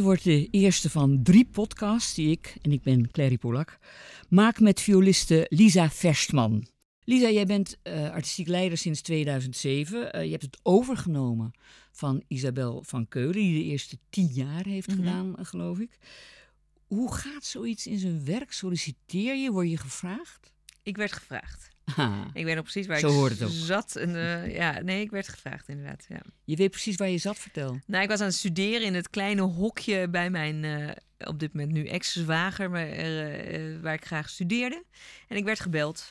Dit wordt de eerste van drie podcasts die ik, en ik ben Clary Polak, maak met violiste Lisa Verstman. Lisa, jij bent uh, artistiek leider sinds 2007. Uh, je hebt het overgenomen van Isabel van Keulen, die de eerste tien jaar heeft Mhm. gedaan, uh, geloof ik. Hoe gaat zoiets in zijn werk? Solliciteer je? Word je gevraagd? Ik werd gevraagd. Ah, Ik weet nog precies waar Zo ik hoort het ook. zat. En, eh, ja, nee, ik werd gevraagd inderdaad. Ja. je weet precies waar je zat, vertel. Nou, ik was aan het studeren in het kleine hokje bij mijn eh, op dit moment nu ex-zwager, maar, eh, waar ik graag studeerde. En ik werd gebeld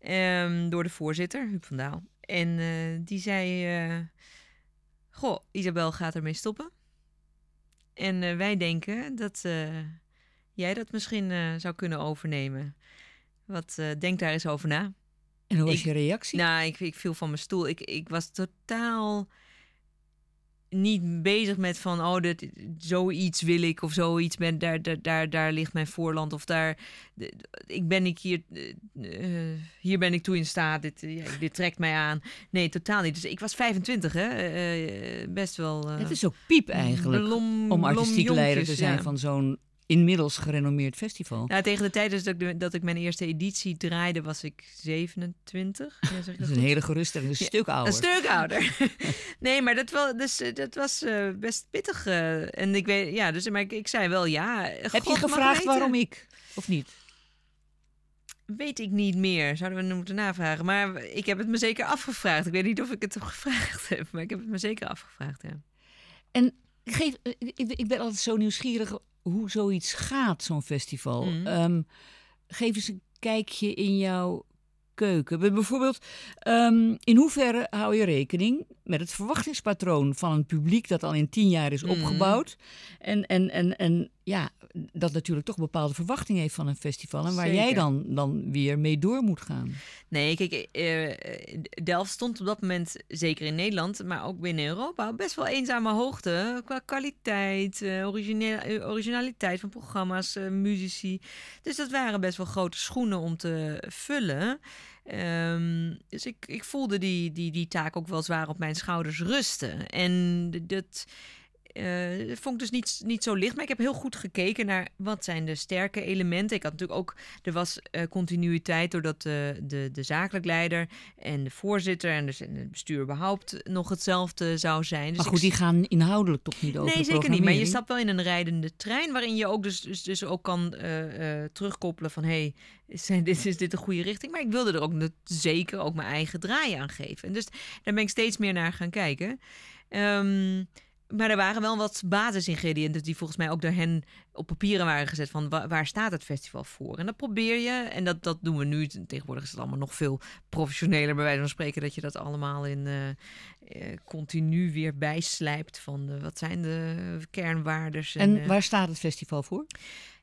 ehm, door de voorzitter, Huub van Daal. En die zei, goh, Isabel gaat ermee stoppen. En wij denken dat jij dat misschien zou kunnen overnemen. Wat, denk daar eens over na. En hoe was Ik- je reactie? Nou, ik, ik viel van mijn stoel. Ik, ik was totaal niet bezig met van, oh, dit, zoiets wil ik of zoiets. Ben, daar, daar, daar, daar ligt mijn voorland of daar. ik ben ik hier, eh, eh, hier ben ik toe in staat. Dit, ja, dit trekt mij aan. Nee, totaal niet. Dus ik was 25, hè? eh, best wel. het is ook piep eigenlijk blom- om artistiek leider te zijn ja. van zo'n inmiddels gerenommeerd festival. Nou, tegen de tijd dus dat, ik, de- dat ik mijn eerste editie draaide, was ik 27. Ja, zeg ik dat dat is een goed? hele geruststelling, een stuk ouder. Een stuk ouder. nee, maar dat, wel, dus, eh, dat was eh, best pittig. eh, en ik weet, ja, dus maar ik, ik zei wel ja. Heb je gevraagd waarom ik? Of niet? Weet ik niet meer. Zouden we moeten navragen. Maar ik heb het me zeker afgevraagd. Ik weet niet of ik het gevraagd heb, maar ik heb het me zeker afgevraagd. Ja. En geef, ik, ik ben altijd zo nieuwsgierig hoe zoiets gaat, zo'n festival. Mhm. Ehm, geef eens een kijkje in jouw keuken. Bij- Bijvoorbeeld, ehm, in hoeverre hou je rekening met het verwachtingspatroon van een publiek dat al in tien jaar is Mhm. opgebouwd? En, en, en, en ja, dat natuurlijk toch bepaalde verwachting heeft van een festival. En waar jij dan, dan weer mee door moet gaan. Nee, kijk, eh, eh, Delft stond op dat moment, zeker in Nederland, maar ook binnen Europa, op best wel eenzame hoogte. Qua kwaliteit, eh, origineel- originaliteit van programma's, eh, muzici. Dus dat waren best wel grote schoenen om te vullen. Ehm, dus ik, ik voelde die, die, die taak ook wel zwaar op mijn schouders rusten. En dat. Dat vond ik dus niet, niet zo licht. Maar ik heb heel goed gekeken naar wat zijn de sterke elementen. Ik had natuurlijk ook, er was eh, continuïteit doordat de, de, de zakelijk leider en de voorzitter en dus het bestuur überhaupt nog hetzelfde zou zijn. Dus maar ik goed, die gaan inhoudelijk toch niet over Nee, de zeker niet. Maar je stapt wel in een rijdende trein waarin je ook dus, dus, dus ook kan eh, terugkoppelen van hé, hey, dit, is dit een goede richting? Maar ik wilde er ook zeker ook mijn eigen draai aan geven. En dus daar ben ik steeds meer naar gaan kijken. Ehm, maar er waren wel wat basisingrediënten die volgens mij ook door hen op papieren waren gezet van wa- waar staat het festival voor? En dat probeer je, en dat, dat doen we nu. Tegenwoordig is het allemaal nog veel professioneler bij wijze van spreken dat je dat allemaal in eh, eh, continu weer bijslijpt van de, wat zijn de kernwaardes. En eh, waar staat het festival voor?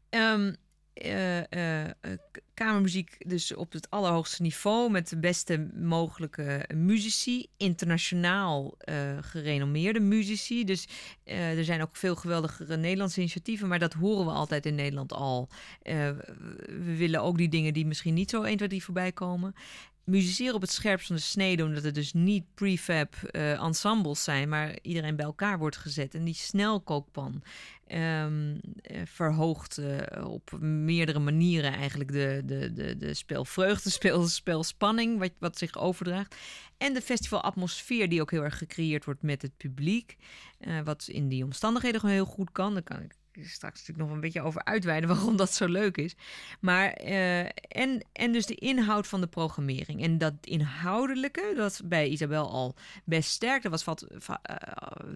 Ehm, eh, eh, eh, kamermuziek dus op het allerhoogste niveau met de beste mogelijke muzici, internationaal gerenommeerde muzici. Dus er zijn ook veel geweldige Nederlandse initiatieven, maar dat horen we altijd in Nederland al. We willen ook die dingen die misschien niet zo 1, 2, 3 voorbij komen. Musiceren op het scherpst van de snede, omdat het dus niet prefab eh, ensembles zijn, maar iedereen bij elkaar wordt gezet. En die snelkookpan ehm, eh, verhoogt eh, op meerdere manieren eigenlijk de, de, de, de speelvreugde, speel, speelspanning, wat, wat zich overdraagt. En de festivalatmosfeer die ook heel erg gecreëerd wordt met het publiek. wat in die omstandigheden gewoon heel goed kan. Daar kan ik straks natuurlijk nog een beetje over uitweiden waarom dat zo leuk is. Maar eh, en, en dus de inhoud van de programmering. En dat inhoudelijke, dat bij Isabel al best sterk. Er was wat, eh,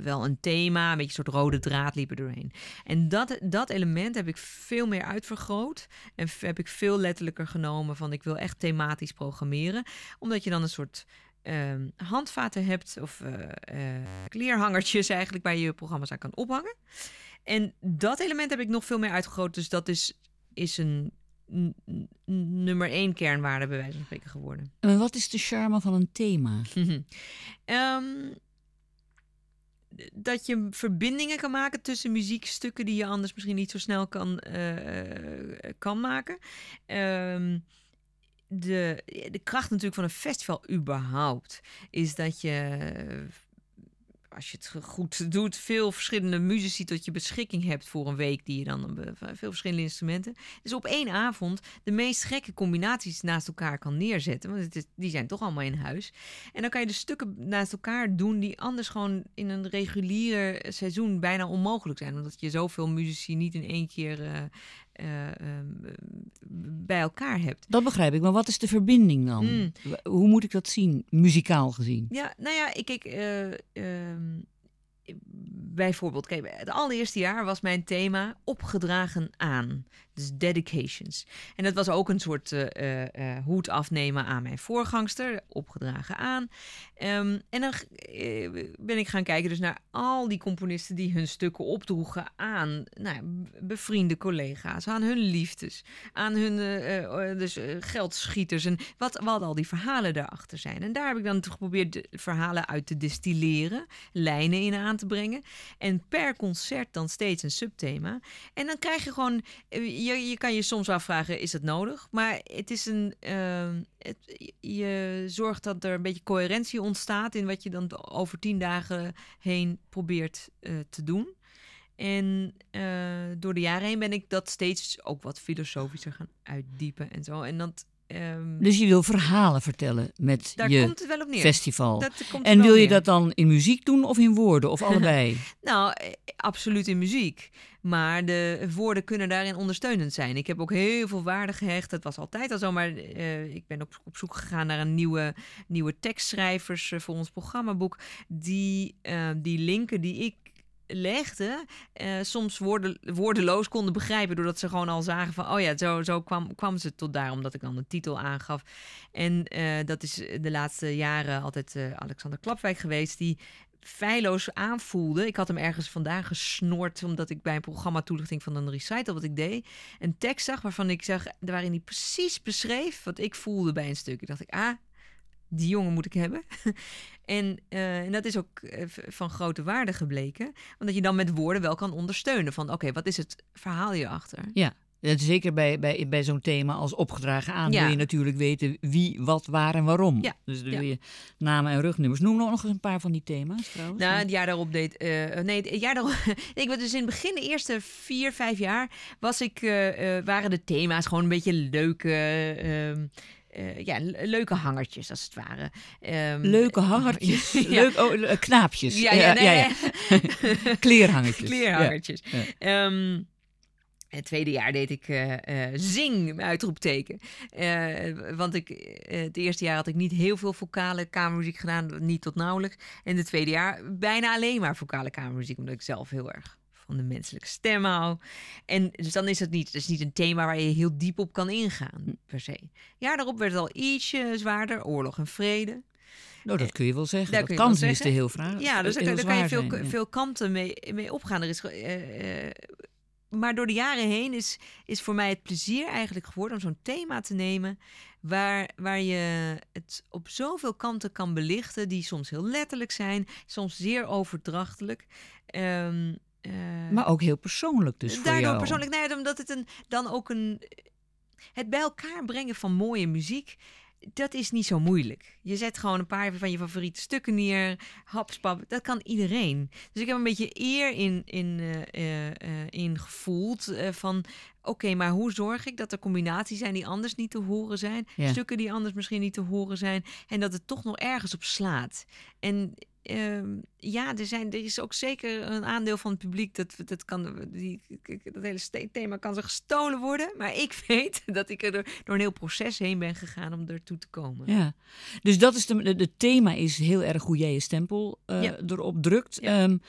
wel een thema, een beetje een soort rode draad liep er doorheen. En dat, dat element heb ik veel meer uitvergroot. En heb ik veel letterlijker genomen van ik wil echt thematisch programmeren. Omdat je dan een soort ehm, handvaten hebt of eh, kleerhangertjes eigenlijk waar je je programma's aan kan ophangen. En dat element heb ik nog veel meer uitgegroot. Dus dat is, is een nummer één kernwaarde bij wijze van spreken geworden. En wat is de charme van een thema? Ehm, dat je verbindingen kan maken tussen muziekstukken die je anders misschien niet zo snel kan, eh, kan maken. Ehm, de, de kracht natuurlijk van een festival überhaupt is dat je als je het goed doet, veel verschillende muzici tot je beschikking hebt voor een week, die je dan eh, veel verschillende instrumenten. Dus op één avond de meest gekke combinaties naast elkaar kan neerzetten. Want het is, die zijn toch allemaal in huis. En dan kan je de stukken naast elkaar doen die anders gewoon in een regulier seizoen bijna onmogelijk zijn. Omdat je zoveel muzici niet in één keer uh, uh, bij elkaar hebt. Dat begrijp ik, maar wat is de verbinding dan? Mm. Hoe moet ik dat zien, muzikaal gezien? Ja, nou ja, ik, ik ehm, bijvoorbeeld, kijk, het allereerste jaar was mijn thema opgedragen aan. Dus dedications. En dat was ook een soort uh, uh, hoed afnemen aan mijn voorgangster, opgedragen aan. Um, en dan ben ik gaan kijken dus naar al die componisten die hun stukken opdroegen aan nou, bevriende collega's, aan hun liefdes, aan hun dus, geldschieters en wat, wat al die verhalen daarachter zijn. En daar heb ik dan geprobeerd de verhalen uit te distilleren, lijnen in aan te brengen. En per concert dan steeds een subthema. En dan krijg je gewoon je, kan je soms afvragen, is het nodig? Maar het is een. Uh, het, je zorgt dat er een beetje coherentie ontstaat in wat je dan over tien dagen heen probeert uh, te doen. En uh, door de jaren heen ben ik dat steeds ook wat filosofischer gaan uitdiepen en zo. En dat. Um, dus je wil verhalen vertellen met daar je komt het wel op neer. festival. Dat komt en wil je neer. dat dan in muziek doen of in woorden of allebei? Nou, eh, absoluut in muziek. Maar de woorden kunnen daarin ondersteunend zijn. Ik heb ook heel veel waarde gehecht. Dat was altijd al zo. Maar uh, ik ben op, op zoek gegaan naar een nieuwe, nieuwe tekstschrijvers uh, voor ons programmaboek. Die, uh, die linken die ik legde, soms woorden, woordeloos konden begrijpen. Doordat ze gewoon al zagen van, oh ja, zo, zo kwam, kwam ze tot daar. Omdat ik dan een titel aangaf. En dat is de laatste jaren altijd Alexander Klapwijk geweest. Die feilloos aanvoelde. Ik had hem ergens vandaan gesnoord, omdat ik bij een programma toelichting van een recital wat ik deed, een tekst zag waarvan ik zag, waarin hij precies beschreef wat ik voelde bij een stuk. Ik dacht ik, ah, die jongen moet ik hebben. En, uh, en, dat is ook uh, van grote waarde gebleken, omdat je dan met woorden wel kan ondersteunen van, oké, okay, wat is het verhaal hierachter? Ja. Zeker bij, bij, bij zo'n thema als opgedragen aan ja. wil je natuurlijk weten wie, wat, waar en waarom. Ja. Dus dan ja. wil je namen en rugnummers. Noem nog eens een paar van die thema's trouwens. Nou, het jaar daarop deed... Uh, nee, het jaar daarop... ik was dus in het begin, de eerste vier, vijf jaar... Was ik, uh, waren de thema's gewoon een beetje leuke... Uh, ja, leuke hangertjes als het ware. Um, leuke hangertjes? ja. Leuk, oh, knaapjes? Ja, ja, nee, ja, ja. Kleerhangertjes. Kleerhangertjes. Um, het tweede jaar deed ik uh, uh, zing, uitroepteken. Uh, want ik, het eerste jaar had ik niet heel veel vocale kamermuziek gedaan, niet tot nauwelijks. En het tweede jaar bijna alleen maar vocale kamermuziek, omdat ik zelf heel erg van de menselijke stem hou. En dus dan is het niet, het is niet een thema waar je heel diep op kan ingaan, per se. Ja, daarop werd het al ietsje zwaarder, oorlog en vrede. Nou, dat kun je wel zeggen. Daar dat kan tenminste zeggen. heel vraag. Ja, dus daar, daar kan je veel, zijn, veel kanten mee, mee opgaan. Er is, uh, uh, maar door de jaren heen is, is voor mij het plezier eigenlijk geworden om zo'n thema te nemen. Waar, waar je het op zoveel kanten kan belichten, die soms heel letterlijk zijn, soms zeer overdrachtelijk. Um, uh, maar ook heel persoonlijk dus voor Daardoor jou. persoonlijk, nee, omdat het een, dan ook een... Het bij elkaar brengen van mooie muziek, dat is niet zo moeilijk. Je zet gewoon een paar van je favoriete stukken neer, hapspap, dat kan iedereen. Dus ik heb een beetje eer in, in, uh, uh, in gevoeld van... Oké, okay, maar hoe zorg ik dat er combinaties zijn die anders niet te horen zijn? Ja. Stukken die anders misschien niet te horen zijn. En dat het toch nog ergens op slaat. En uh, ja, er, zijn, er is ook zeker een aandeel van het publiek dat, dat kan, die, dat hele thema kan zo gestolen worden. Maar ik weet dat ik er door, door een heel proces heen ben gegaan om ertoe te komen. Ja, dus dat is de, de thema is heel erg hoe jij je stempel uh, ja. erop drukt. Ja. Um,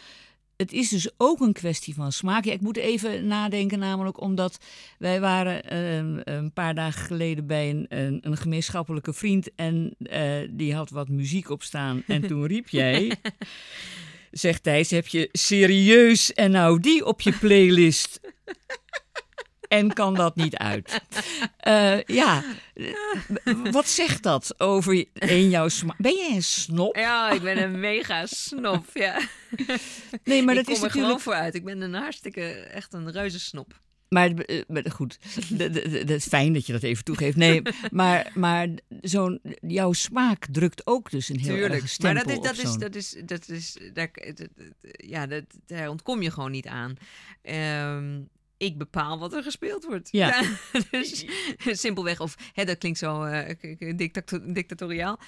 het is dus ook een kwestie van smaak. Ja, ik moet even nadenken, namelijk omdat wij waren uh, een paar dagen geleden bij een, een, een gemeenschappelijke vriend en uh, die had wat muziek op staan. En toen riep jij, zegt Thijs, heb je serieus en nou die op je playlist? En kan dat niet uit? Uh, ja, wat zegt dat over in jouw smaak? Ben jij een snop? Ja, ik ben een mega snop, ja. Nee, maar ik dat kom is er natuurlijk... gewoon vooruit. Ik ben een hartstikke, echt een reuze snop. Maar, eh, maar goed, het is fijn dat je dat even toegeeft. Nee, maar, maar zo'n, jouw smaak drukt ook dus een heel Tuurlijk, erg stempel maar dat is, dat is, dat is, dat is, daar, ja, dat, daar ontkom je gewoon niet aan. Ehm, ik bepaal wat er gespeeld wordt. Ja. dus simpelweg, of hè, dat klinkt zo dictato- dictatoriaal.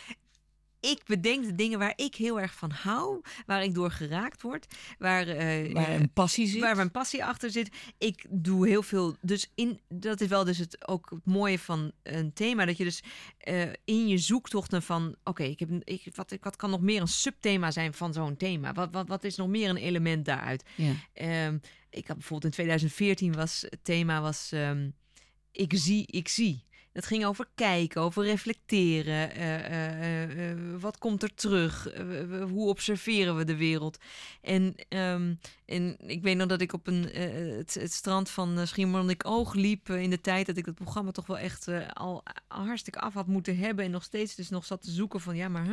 Ik bedenk de dingen waar ik heel erg van hou, waar ik door geraakt word, waar, eh, waar eh, een passie zit. Waar mijn passie achter zit. Ik doe heel veel. Dus in, dat is wel dus het, ook het mooie van een thema. Dat je dus eh, in je zoektochten van... Oké, ik heb ik, wat, wat kan nog meer een subthema zijn van zo'n thema? Wat, wat, wat is nog meer een element daaruit? ja. Ehm, ik had bijvoorbeeld in 2014 was het thema was... ehm, ik zie, ik zie. Dat ging over kijken, over reflecteren. eh, eh, eh, wat komt er terug? Hoe observeren we de wereld? En, ehm, en ik weet nog dat ik op een, het, het strand van uh, Schiermonnikoog liep... in de tijd dat ik het programma toch wel echt al hartstikke af had moeten hebben... en nog steeds dus nog zat te zoeken van ja, maar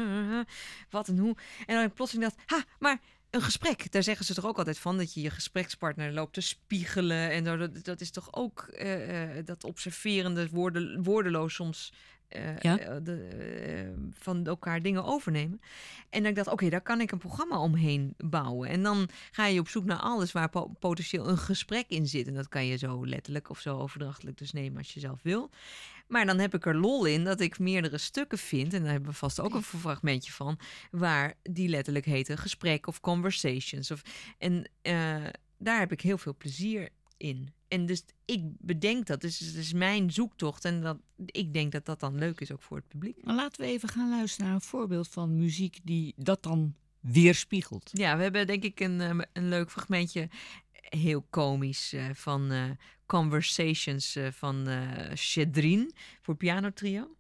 wat en hoe. En dan ik plotseling dacht, ha, maar een gesprek, daar zeggen ze toch ook altijd van dat je je gesprekspartner loopt te spiegelen en. Dat, dat is toch ook eh, dat observerende, woorden, woordeloos soms eh, Ja. de, van elkaar dingen overnemen. En dan dacht ik, oké, daar kan ik een programma omheen bouwen. En dan ga je op zoek naar alles waar po- potentieel een gesprek in zit. En dat kan je zo letterlijk of zo overdrachtelijk dus nemen als je zelf wil. Maar dan heb ik er lol in dat ik meerdere stukken vind. En daar hebben we vast ook een fragmentje van. Waar die letterlijk heten gesprek of conversations. Of, en eh, daar heb ik heel veel plezier in. En dus ik bedenk dat. Dus het is mijn zoektocht. En dat, ik denk dat dat dan leuk is ook voor het publiek. Maar laten we even gaan luisteren naar een voorbeeld van muziek die dat dan weerspiegelt. Ja, we hebben denk ik een, eh, een leuk fragmentje. Heel komisch eh, van eh, Conversations eh, van Chedrin voor pianotrio.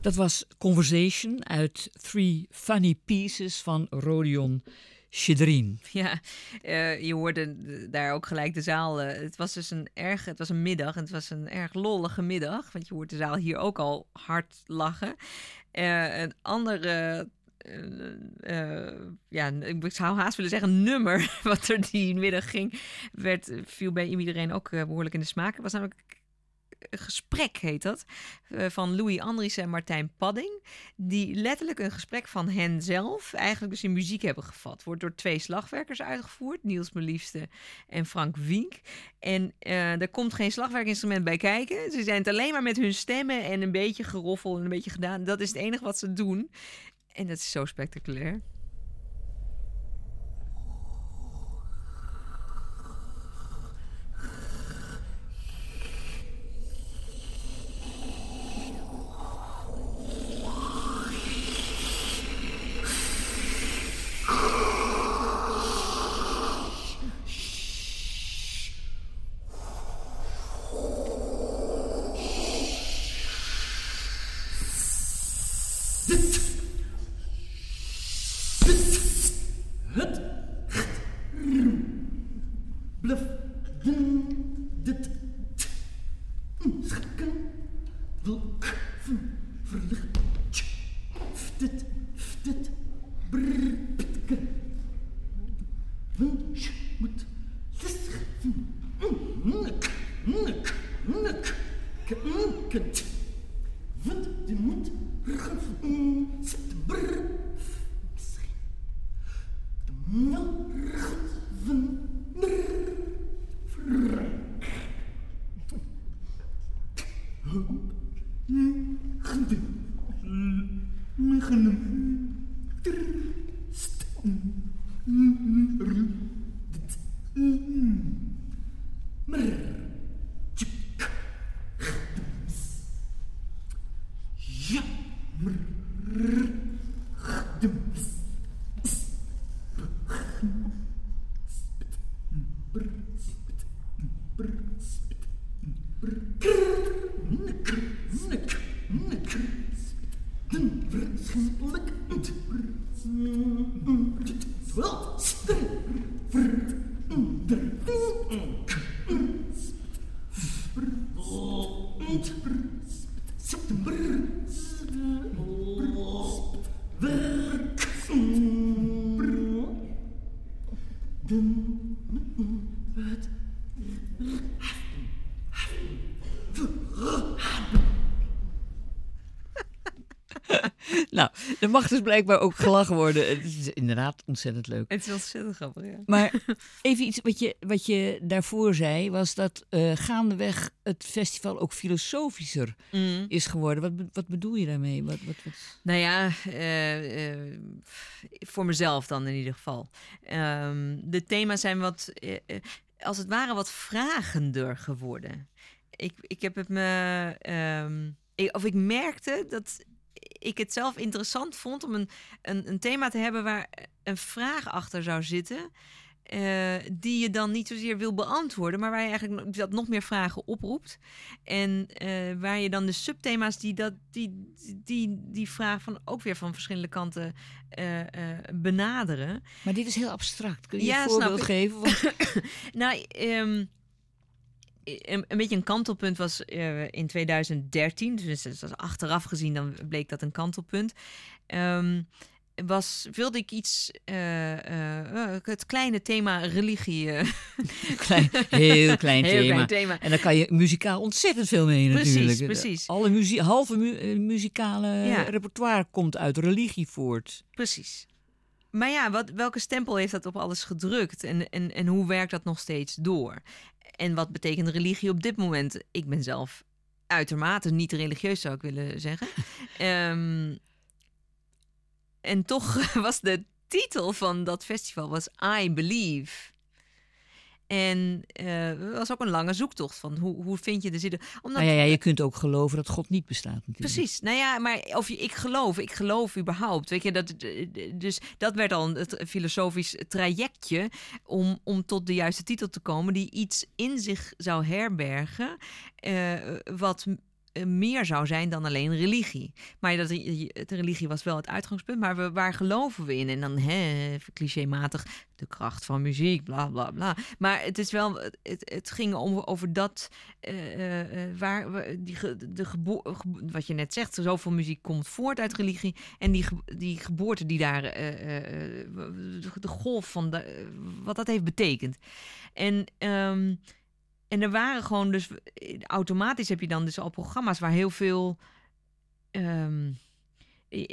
Dat was Conversation uit Three Funny Pieces van Rodion Ja, eh, je hoorde daar ook gelijk de zaal. eh, het was dus een erg, het was een middag en het was een erg lollige middag. Want je hoort de zaal hier ook al hard lachen. Eh, een andere, ja, ik zou haast willen zeggen nummer wat er die middag ging, werd, viel bij iedereen ook eh, behoorlijk in de smaak. Het was namelijk gesprek, heet dat, eh, van Louis Andriessen en Martijn Padding. Die letterlijk een gesprek van hen zelf eigenlijk dus in muziek hebben gevat. Wordt door twee slagwerkers uitgevoerd, Niels Meliefste en Frank Wink. En eh, er komt geen slagwerkinstrument bij kijken. Ze zijn het alleen maar met hun stemmen en een beetje geroffel en een beetje gedaan. Dat is het enige wat ze doen. En dat is zo spectaculair. Mm-hmm. Er mag dus blijkbaar ook gelachen worden. Het is inderdaad ontzettend leuk. Het is ontzettend grappig, ja. Maar even iets wat je, wat je daarvoor zei, was dat eh, gaandeweg het festival ook filosofischer Mm. is geworden. Wat, wat bedoel je daarmee? Wat, wat, wat... Nou ja, eh, eh, voor mezelf dan in ieder geval. Ehm, de thema's zijn wat, als het ware, wat vragender geworden. Ik, ik heb het me, ehm, ik- of ik merkte dat ik het zelf interessant vond om een, een, een thema te hebben waar een vraag achter zou zitten. eh, die je dan niet zozeer wil beantwoorden, maar waar je eigenlijk dat nog meer vragen oproept. En eh, waar je dan de subthema's die dat, die, die, die vraag van ook weer van verschillende kanten eh, benaderen. Maar dit is heel abstract. Kun je Ja, een voorbeeld geven? Want, Nou, ehm, een, een beetje een kantelpunt was eh, in 2013. Dus is achteraf gezien, dan bleek dat een kantelpunt. Ehm, was, wilde ik iets, eh, eh, het kleine thema religie. klein, heel klein heel thema. klein thema. En dan kan je muzikaal ontzettend veel mee Precies, natuurlijk. precies. Alle muzie halve mu- muzikale Ja. repertoire komt uit religie voort. Precies. Maar ja, wat, welke stempel heeft dat op alles gedrukt? En, en, en hoe werkt dat nog steeds door? En wat betekent religie op dit moment? Ik ben zelf uitermate niet religieus, zou ik willen zeggen. Ehm, en toch was de titel van dat festival was I Believe. En eh, het was ook een lange zoektocht van hoe, hoe vind je de zin. Omdat, Nou ja, ja, je kunt ook geloven dat God niet bestaat natuurlijk. Precies. Nou ja, maar of je, ik geloof, ik geloof überhaupt. Weet je, dat, dus dat werd al een filosofisch trajectje om, om tot de juiste titel te komen, die iets in zich zou herbergen, eh, wat eh, meer zou zijn dan alleen religie. Maar dat, de religie was wel het uitgangspunt, maar waar geloven we in? En dan, hè, clichématig, de kracht van muziek, bla bla bla. Maar het is wel, het, het ging om, over dat, eh, eh, eh, waar die, de gebo wat je net zegt, zoveel muziek komt voort uit religie. En die, die geboorte die daar, eh, eh, eh, de, golf van, eh, wat dat heeft betekend. En, ehm, en er waren gewoon dus, automatisch heb je dan dus al programma's waar heel veel ehm,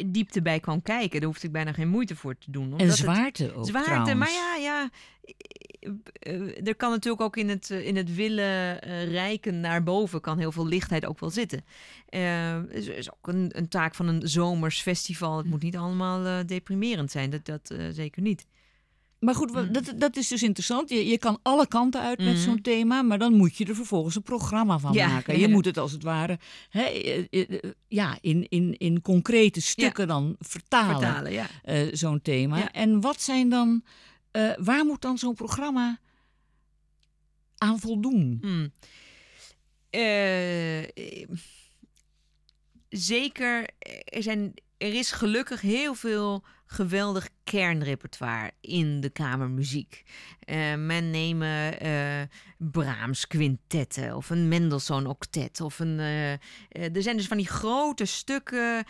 diepte bij kwam kijken. Daar hoefde ik bijna geen moeite voor te doen. En omdat het- zwaarte ook Zwaarte, trouwens. maar ja, ja. eh, er kan natuurlijk ook in het, eh, in het willen eh, rijken naar boven... kan heel veel lichtheid ook wel zitten. Eh is, is ook een, een taak van een zomers festival. Het moet niet allemaal deprimerend zijn. Dat, dat zeker niet. Maar goed, Mm. dat, dat is dus interessant. Je, je kan alle kanten uit met Mhm. zo'n thema, maar dan moet je er vervolgens een programma van Ja, maken. Je ja. moet het als het ware hè, eh, eh, eh, ja, in, in, in concrete stukken dan vertalen, Vertalen, ja. zo'n thema. En wat zijn dan, waar moet dan zo'n programma aan voldoen? Eh, zeker, er, zijn, er is gelukkig heel veel geweldig kernrepertoire in de kamermuziek. Eh, men nemen eh Brahms quintetten of een Mendelssohn octet. Of een, eh, er zijn dus van die grote stukken,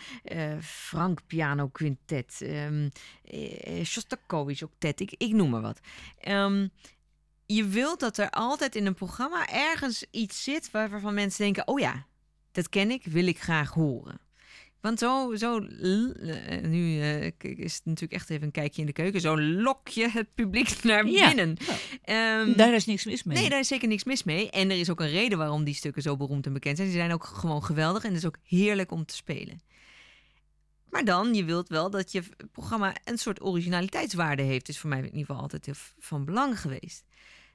Frank piano quintet, eh, Shostakovich octet, ik, ik noem maar wat. Ehm, je wilt dat er altijd in een programma ergens iets zit waar- waarvan mensen denken: oh ja, dat ken ik, wil ik graag horen. Want zo, zo eh, nu eh, is het natuurlijk echt even een kijkje in de keuken. Zo lok je het publiek naar Ja. binnen. Ehm, Daar is niks mis mee. Nee, daar is zeker niks mis mee. En er is ook een reden waarom die stukken zo beroemd en bekend zijn. Die zijn ook gewoon geweldig en het is ook heerlijk om te spelen. Maar dan, je wilt wel dat je programma een soort originaliteitswaarde heeft. Is voor mij in ieder geval altijd van belang geweest.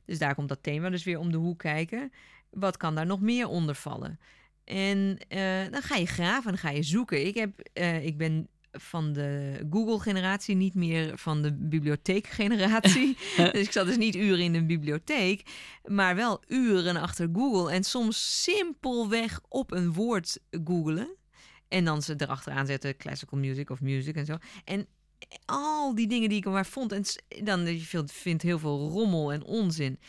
Dus daar komt dat thema dus weer om de hoek kijken. Wat kan daar nog meer onder vallen? En eh, dan ga je graven en dan ga je zoeken. Ik, heb, eh, ik ben van de Google-generatie, niet meer van de bibliotheek-generatie. dus ik zat dus niet uren in een bibliotheek, maar wel uren achter Google. En soms simpelweg op een woord googelen. En dan ze erachteraan zetten classical music of music en zo. En al die dingen die ik er maar vond. En dan je vindt heel veel rommel en onzin.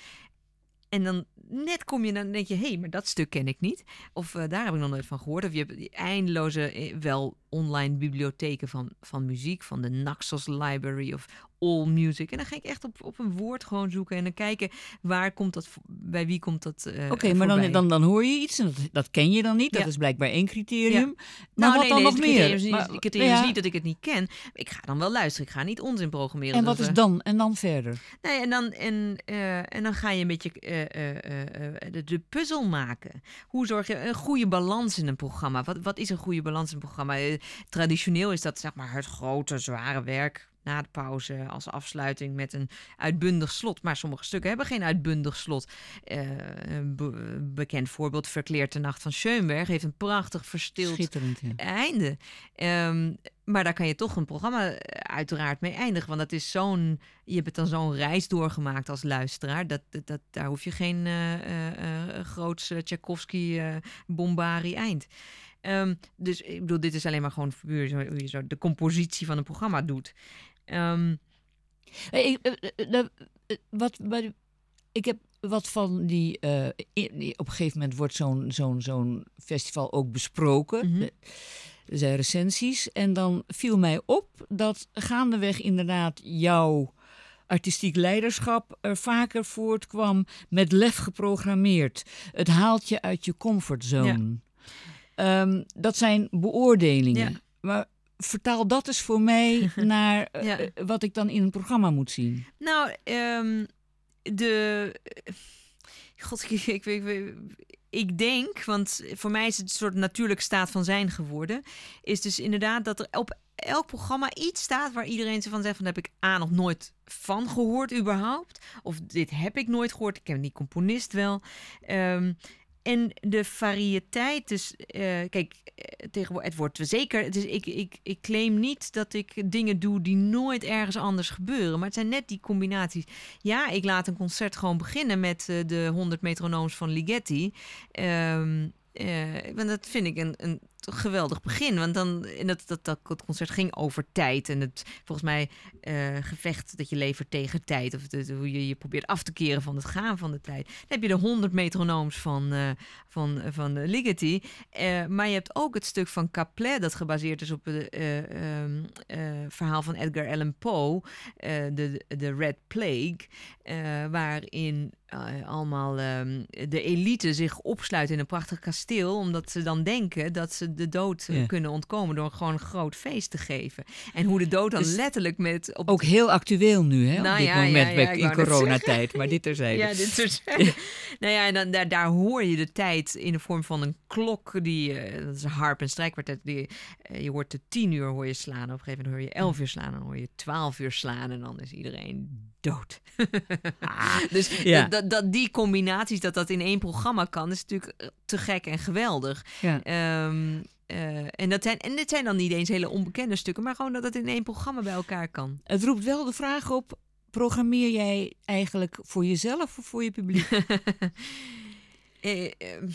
En dan net kom je, dan denk je, hé, hey, maar dat stuk ken ik niet. Of eh, daar heb ik nog nooit van gehoord. Of je hebt die eindeloze, eh, wel online bibliotheken van, van muziek, van de Naxos Library of All Music. En dan ga ik echt op, op een woord gewoon zoeken en dan kijken waar komt dat, bij wie komt dat. eh, Oké, maar dan, dan, dan hoor je iets en dat, dat ken je dan niet. Dat Ja. is blijkbaar één criterium. Maar Nou, wat nee, dan nee, nog meer? criterium niet, Maar- het criterium is ja. niet dat ik het niet ken. Ik ga dan wel luisteren. Ik ga niet onzin programmeren. En wat is eh, dan? En dan verder? Nee, en dan, en, eh, en dan ga je een beetje de, de puzzel maken. Hoe zorg je een goede balans in een programma? Wat, wat is een goede balans in een programma? Traditioneel is dat zeg maar het grote, zware werk na de pauze als afsluiting met een uitbundig slot. Maar sommige stukken hebben geen uitbundig slot. Eh, een be- bekend voorbeeld, Verkleerd de Nacht van Schoenberg, heeft een prachtig verstild ja. einde. Ehm, maar daar kan je toch een programma eh, uiteraard mee eindigen. Want dat is zo'n. Je hebt dan zo'n reis doorgemaakt als luisteraar. Dat, dat, daar hoef je geen eh eh, groots eh, Tchaikovsky eh bombari eind. Ehm, dus ik bedoel, dit is alleen maar gewoon puur zo, hoe je zo de compositie van een programma doet. Ehm, Eh, ik, eh, eh, eh, eh, wat, wat- ik heb wat van die. in- op een gegeven moment wordt zo'n zo'n zo'n festival ook besproken. Mhm. Er zijn recensies. En dan viel mij op dat gaandeweg inderdaad jouw artistiek leiderschap er vaker voortkwam met lef geprogrammeerd. Het haalt je uit je comfortzone. Ehm, dat zijn beoordelingen. Ja. Maar vertaal dat eens voor mij naar eh, Ja. eh, wat ik dan in een programma moet zien. Nou, ehm, de. God, ik, ik, ik, ik, denk, want voor mij is het een soort natuurlijk staat van zijn geworden. Is dus inderdaad dat er op elk programma iets staat waar iedereen zo van zegt: van heb ik A nog nooit van gehoord überhaupt. Of dit heb ik nooit gehoord. Ik ken die componist wel. Ehm, en de variëteit, dus kijk, eh, tegenwoordig, het wordt zeker, dus ik, ik, ik claim niet dat ik dingen doe die nooit ergens anders gebeuren, maar het zijn net die combinaties. Ja, ik laat een concert gewoon beginnen met eh, de 100 metronooms van Ligeti. Eh, want dat vind ik een, een geweldig begin. Want dan, en dat, dat, dat, dat concert ging over tijd. En het, volgens mij, eh, gevecht dat je levert tegen tijd. Of de, hoe je je probeert af te keren van het gaan van de tijd. Dan heb je de 100 metronooms van, eh van, van Ligeti. Eh, maar je hebt ook het stuk van Caplet, dat gebaseerd is op het eh, ehm, eh, verhaal van Edgar Allan Poe. de, de Red Plague. waarin allemaal ehm, de elite zich opsluit in een prachtig kasteel. Omdat ze dan denken dat ze de dood eh, Ja. kunnen ontkomen door gewoon een groot feest te geven. En hoe de dood dan Dus letterlijk met op Ook heel actueel nu, hè, Nou op dit ja, ja, moment bij- in coronatijd. Maar dit terzijde. Ja, dit soort Nou ja, en dan, daar, daar hoor je de tijd in de vorm van een klok. Die, eh, dat is een harp en strijkkwartet. Die, eh, je hoort de tien uur hoor je slaan. Op een gegeven moment hoor je elf uur slaan. Dan hoor je twaalf uur slaan. En dan is iedereen dood. dus Ja. dat, dat, die combinaties, dat dat in één programma kan, is natuurlijk eh, te gek en geweldig. Ja. Ehm, eh, en, dat zijn, en dit zijn dan niet eens hele onbekende stukken, maar gewoon dat het in één programma bij elkaar kan. Het roept wel de vraag op, programmeer jij eigenlijk voor jezelf of voor je publiek? Eh, ehm,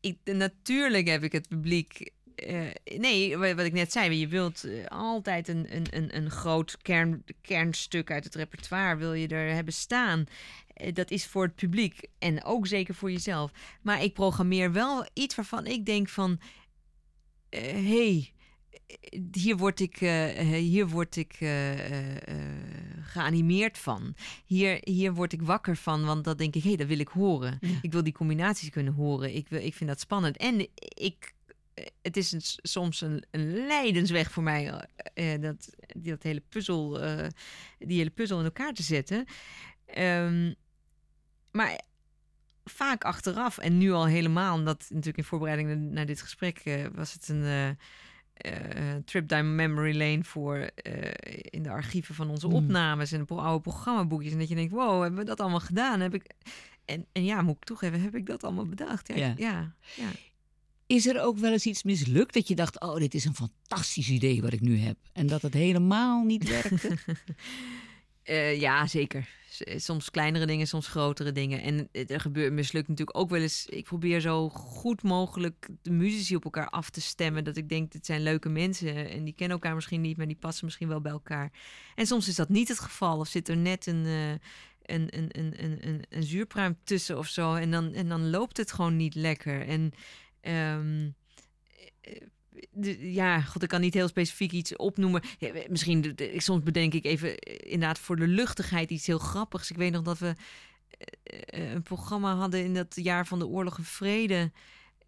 ik, natuurlijk heb ik het publiek. Eh, nee, wa- wat ik net zei, je wilt eh, altijd een, een, een, een groot kern, kernstuk uit het repertoire wil je er hebben staan. Eh, dat is voor het publiek en ook zeker voor jezelf. Maar ik programmeer wel iets waarvan ik denk van, hey, hier word ik, hier word ik geanimeerd van. Hier, hier word ik wakker van, want dat denk ik, hé, hey, dat wil ik horen. Ja. Ik wil die combinaties kunnen horen. Ik, wil, ik vind dat spannend. En ik, het is een, soms een, een leidensweg voor mij, eh, eh, dat, die, dat hele puzzel, eh, die hele puzzel in elkaar te zetten. Ehm, maar vaak achteraf, en nu al helemaal, omdat natuurlijk in voorbereiding naar, dit gesprek was het een trip down memory lane voor in de archieven van onze Mm. opnames en oude programmaboekjes. En dat je denkt, wow, hebben we dat allemaal gedaan? Heb ik... en, en ja, moet ik toegeven, heb ik dat allemaal bedacht? Ja, Ja. ja. ja. Is er ook wel eens iets mislukt dat je dacht, oh, dit is een fantastisch idee wat ik nu heb. En dat het helemaal niet werkte? Eh, ja, zeker. Soms kleinere dingen, soms grotere dingen. En er gebeurt mislukt natuurlijk ook wel eens. Ik probeer zo goed mogelijk de muzici op elkaar af te stemmen. Dat ik denk, dit zijn leuke mensen. En die kennen elkaar misschien niet, maar die passen misschien wel bij elkaar. En soms is dat niet het geval. Of zit er net een, een, een, een, een, een, een zuurpruim tussen of zo. En dan, en dan loopt het gewoon niet lekker. En ehm, eh, de- ja, god, ik kan niet heel specifiek iets opnoemen. Misschien, de- soms bedenk ik even eh, inderdaad voor de luchtigheid iets heel grappigs. Ik weet nog dat we eh, eh, een programma hadden in dat jaar van de oorlog en vrede.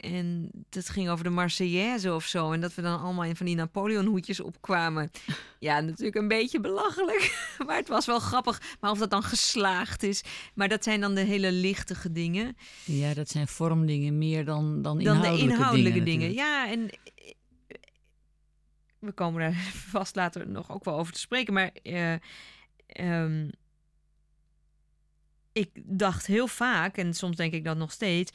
En dat ging over de Marseillaise of zo. En dat we dan allemaal in van die Napoleon-hoedjes opkwamen. Ja, natuurlijk een beetje belachelijk. Maar het was wel grappig. Maar of dat dan geslaagd is. Maar dat zijn dan de hele lichtige dingen. ja, dat zijn vormdingen meer dan, dan dan inhoudelijke, de inhoudelijke dingen. dingen. Ja, en eh, we komen daar vast later nog ook wel over te spreken. Maar eh, ehm, ik dacht heel vaak, en soms denk ik dat nog steeds.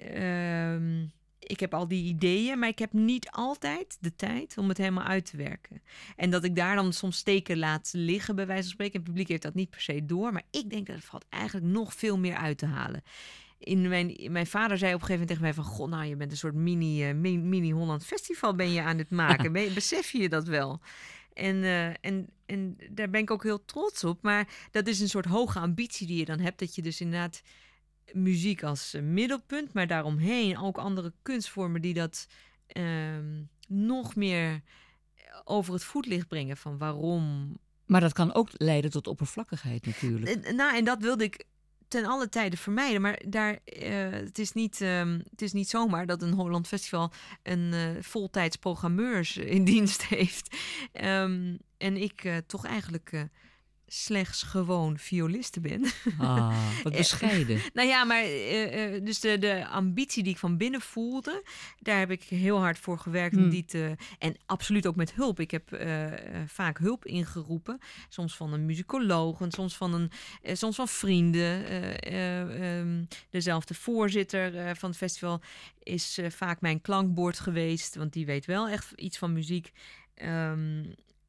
Ehm, ik heb al die ideeën, maar ik heb niet altijd de tijd om het helemaal uit te werken. En dat ik daar dan soms steken laat liggen, bij wijze van spreken. Het publiek heeft dat niet per se door. Maar ik denk dat er valt eigenlijk nog veel meer uit te halen. In mijn, mijn vader zei op een gegeven moment tegen mij van... Goh, nou, je bent een soort mini, eh, mi- mini-Holland Festival ben je aan het maken. Besef je dat wel? En, eh, en, en daar ben ik ook heel trots op. Maar dat is een soort hoge ambitie die je dan hebt. Dat je dus inderdaad muziek als eh, middelpunt... maar daaromheen ook andere kunstvormen die dat ehm, nog meer over het voetlicht brengen. Van waarom Maar dat kan ook leiden tot oppervlakkigheid natuurlijk. en- Nou, en dat wilde ik ten alle tijde vermijden. Maar daar, eh, het, is niet, ehm, het is niet zomaar dat een Holland Festival een eh, voltijds programmeurs in dienst heeft. Ehm, en ik eh, toch eigenlijk eh, slechts gewoon violiste ben. Ah, wat Eh, bescheiden. nou ja, maar eh, eh, dus de, de ambitie die ik van binnen voelde, daar heb ik heel hard voor gewerkt Hmm. die te. En absoluut ook met hulp. Ik heb vaak hulp ingeroepen. Soms van een muzikoloog, en soms van, een, soms van vrienden. Eh, eh, ehm, dezelfde voorzitter van het festival is vaak mijn klankbord geweest, want die weet wel echt iets van muziek. Ehm,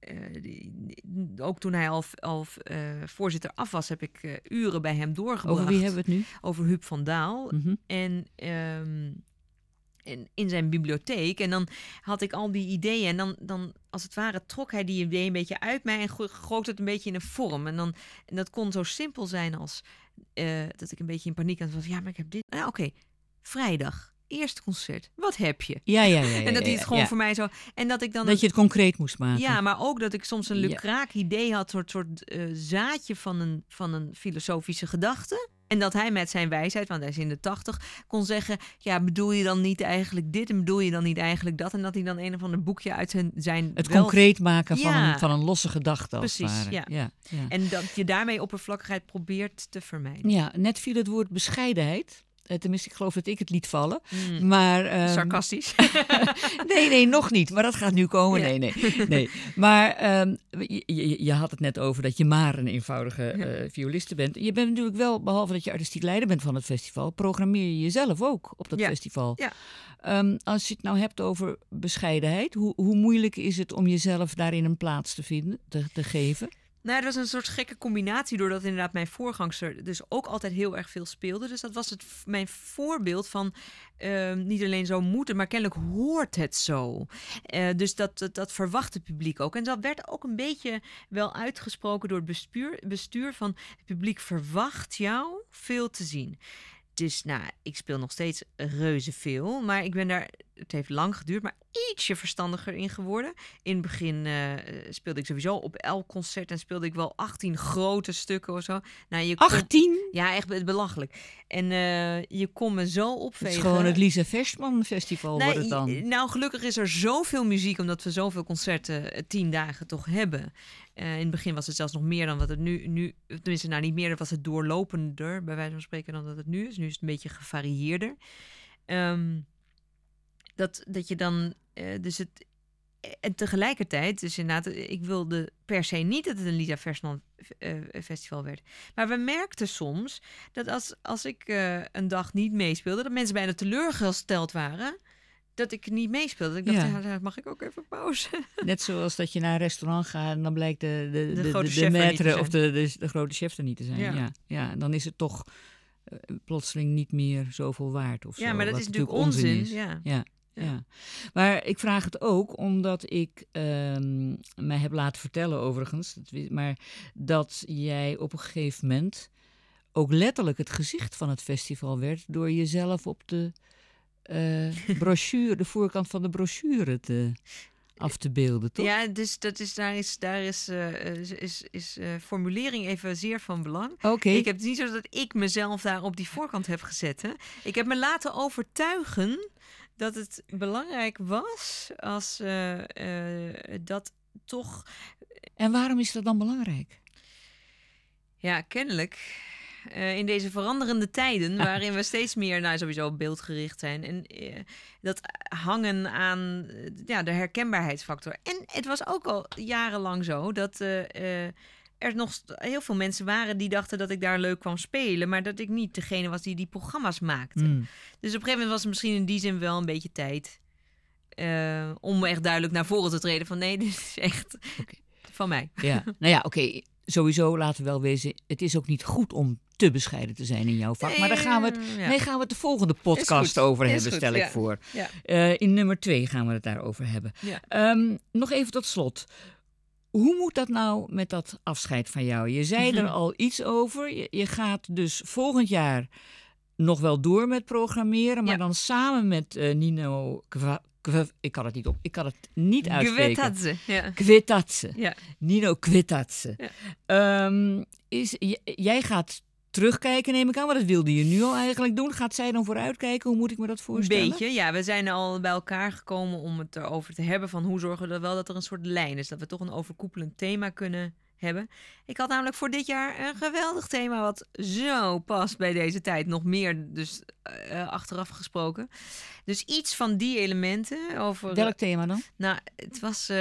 eh, die- ook toen hij al, al eh, voorzitter af was, heb ik eh, uren bij hem doorgebracht. Over wie hebben we het nu? Over Huub van Daal. Mhm. En, en in zijn bibliotheek. En dan had ik al die ideeën. En dan, dan als het ware, trok hij die ideeën een beetje uit mij en goot het een beetje in een vorm. En, dan, en dat kon zo simpel zijn als dat ik een beetje in paniek aan was. Ja, maar ik heb dit. Nou, oké. Vrijdag. Eerste concert. Wat heb je? Ja, ja, ja. ja, en dat hij het gewoon ja. voor mij zo. En dat ik dan. Dat je het concreet moest maken. Ja, maar ook dat ik soms een lukraak idee had, soort, soort eh, zaadje van een, van een filosofische gedachte. En dat hij met zijn wijsheid, want hij is in de tachtig, kon zeggen: Ja, bedoel je dan niet eigenlijk dit en bedoel je dan niet eigenlijk dat? En dat hij dan een of ander boekje uit zijn. zijn Het wel- concreet maken van, Ja. een, van een losse gedachte. Als het Precies, ware. ja. Ja, ja. En dat je daarmee oppervlakkigheid probeert te vermijden. ja, net viel het woord bescheidenheid. Eh, Tenminste, ik geloof dat ik het liet vallen. Mm. Maar, ehm, Sarcastisch. nee, nee, nog niet. Maar dat gaat nu komen. Ja. Nee, nee, nee. Maar ehm, je, had het net over dat je maar een eenvoudige eh, violiste bent. Je bent natuurlijk wel, behalve dat je artistiek leider bent van het festival, programmeer je jezelf ook op dat Ja. festival. Ja. Ehm, als je het nou hebt over bescheidenheid, hoe, hoe moeilijk is het om jezelf daarin een plaats te vinden, te, te geven? Nou, dat was een soort gekke combinatie, doordat inderdaad mijn voorgangster dus ook altijd heel erg veel speelde. Dus dat was het, mijn voorbeeld van ehm, niet alleen zo moeten, maar kennelijk hoort het zo. Eh, dus dat, dat, dat verwacht het publiek ook. En dat werd ook een beetje wel uitgesproken door het bestuur, bestuur van het publiek verwacht jou veel te zien. Dus nou, ik speel nog steeds reuze veel, maar ik ben daar, het heeft lang geduurd, maar ietsje verstandiger in geworden. In het begin eh, speelde ik sowieso op elk concert en speelde ik wel 18 grote stukken of zo. Nou, je kon- 18? ja, echt be- belachelijk. En eh, je kon me zo Het opvegen. is gewoon het Lisa Versman Festival wordt het dan. Nou, gelukkig is er zoveel muziek, omdat we zoveel concerten eh, tien dagen toch hebben. Eh, in het begin was het zelfs nog meer dan wat het nu, nu... Tenminste, nou niet meer, was het doorlopender, bij wijze van spreken, dan dat het nu is. Nu is het een beetje gevarieerder. Ehm, dat, dat je dan... eh, dus het... En tegelijkertijd, dus inderdaad, ik wilde per se niet dat het een Lisa Versman eh, festival werd. Maar we merkten soms dat als, als ik een dag niet meespeelde, dat mensen bijna teleurgesteld waren dat ik niet meespeelde. Ik dacht, Ja. ja. mag ik ook even pauze? Net zoals dat je naar een restaurant gaat en dan blijkt de, de, de, de, grote de, maître zijn. of de, de, de grote chef er niet te zijn. Ja. Ja. Dan is het toch eh, plotseling niet meer zoveel waard of ja, zo, maar dat is natuurlijk onzin. is. Ja. Ja. Maar ik vraag het ook omdat ik ehm, mij heb laten vertellen, overigens, dat, maar dat jij op een gegeven moment ook letterlijk het gezicht van het festival werd door jezelf op de eh, brochure, de voorkant van de brochure te, af te beelden, toch? Ja, dus dat is, daar is, daar is, eh, is, is, eh, formulering even zeer van belang. Oké. Ik heb het niet zo dat ik mezelf daar op die voorkant heb gezet. Hè. Ik heb me laten overtuigen dat het belangrijk was als dat toch En waarom is dat dan belangrijk? Ja, kennelijk. Eh, in deze veranderende tijden, waarin we steeds meer nou, sowieso beeldgericht zijn. En eh, dat hangen aan eh, ja, de herkenbaarheidsfactor. En het was ook al jarenlang zo dat er nog heel veel mensen waren die dachten dat ik daar leuk kwam spelen. Maar dat ik niet degene was die die programma's maakte. Hmm. Dus op een gegeven moment was het misschien in die zin wel een beetje tijd. om echt duidelijk naar voren te treden van nee, dit is echt van mij. Ja, nou ja, oké. Sowieso laten we wel wezen, het is ook niet goed om te bescheiden te zijn in jouw vak. Maar daar gaan we het, ja. nee, gaan we het de volgende podcast over hebben, goed, stel ik voor. Ja. Eh, in nummer twee gaan we het daarover hebben. Ehm, nog even tot slot. Hoe moet dat nou met dat afscheid van jou? Je zei er al iets over. Je, je gaat dus volgend jaar nog wel door met programmeren, maar dan samen met eh, Nino ik kan het niet op, ik kan het niet uitspreken. Gewetadze, Ja. Ja. Nino Kwitatse. Ja. Ehm, is, jij gaat terugkijken, neem ik aan, maar dat wilde je nu al eigenlijk doen. Gaat zij dan vooruitkijken? Hoe moet ik me dat Een voorstellen? beetje, ja. We zijn al bij elkaar gekomen om het erover te hebben van hoe zorgen we er wel dat er een soort lijn is. Dat we toch een overkoepelend thema kunnen hebben. Ik had namelijk voor dit jaar een geweldig thema wat zo past bij deze tijd. Nog meer dus eh, achteraf gesproken. Dus iets van die elementen over... Welk thema dan? Nou, het was eh,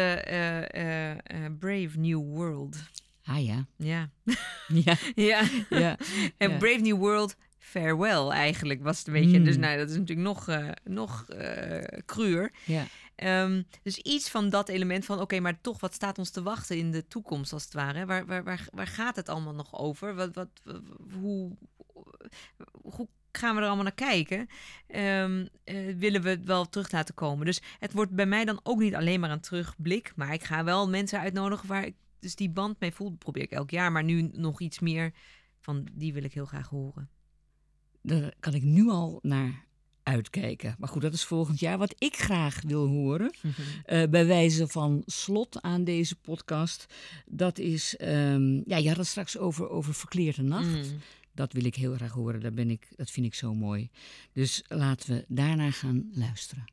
Brave New World. Ah ja. Ja. Ja, ja. ja. En. Brave New World, farewell eigenlijk was het een beetje. Dus Mm. nou, dat is natuurlijk nog, nog cruur. ja. Ehm, dus iets van dat element van, oké, maar toch, wat staat ons te wachten in de toekomst als het ware? Waar, waar, waar, waar gaat het allemaal nog over? Wat, wat, hoe, hoe gaan we er allemaal naar kijken? Ehm, eh, willen we het wel terug laten komen? Dus het wordt bij mij dan ook niet alleen maar een terugblik, maar ik ga wel mensen uitnodigen waar ik dus die band mee voel. Probeer ik elk jaar, maar nu nog iets meer van, die wil ik heel graag horen. Daar kan ik nu al naar uitkijken. Maar goed, dat is volgend jaar. Wat ik graag wil horen, eh, bij wijze van slot aan deze podcast, dat is, ehm, ja, je had het straks over, over Verkleerde Nacht. Mm. Dat wil ik heel graag horen. Daar ben ik, dat vind ik zo mooi. Dus laten we daarna gaan luisteren.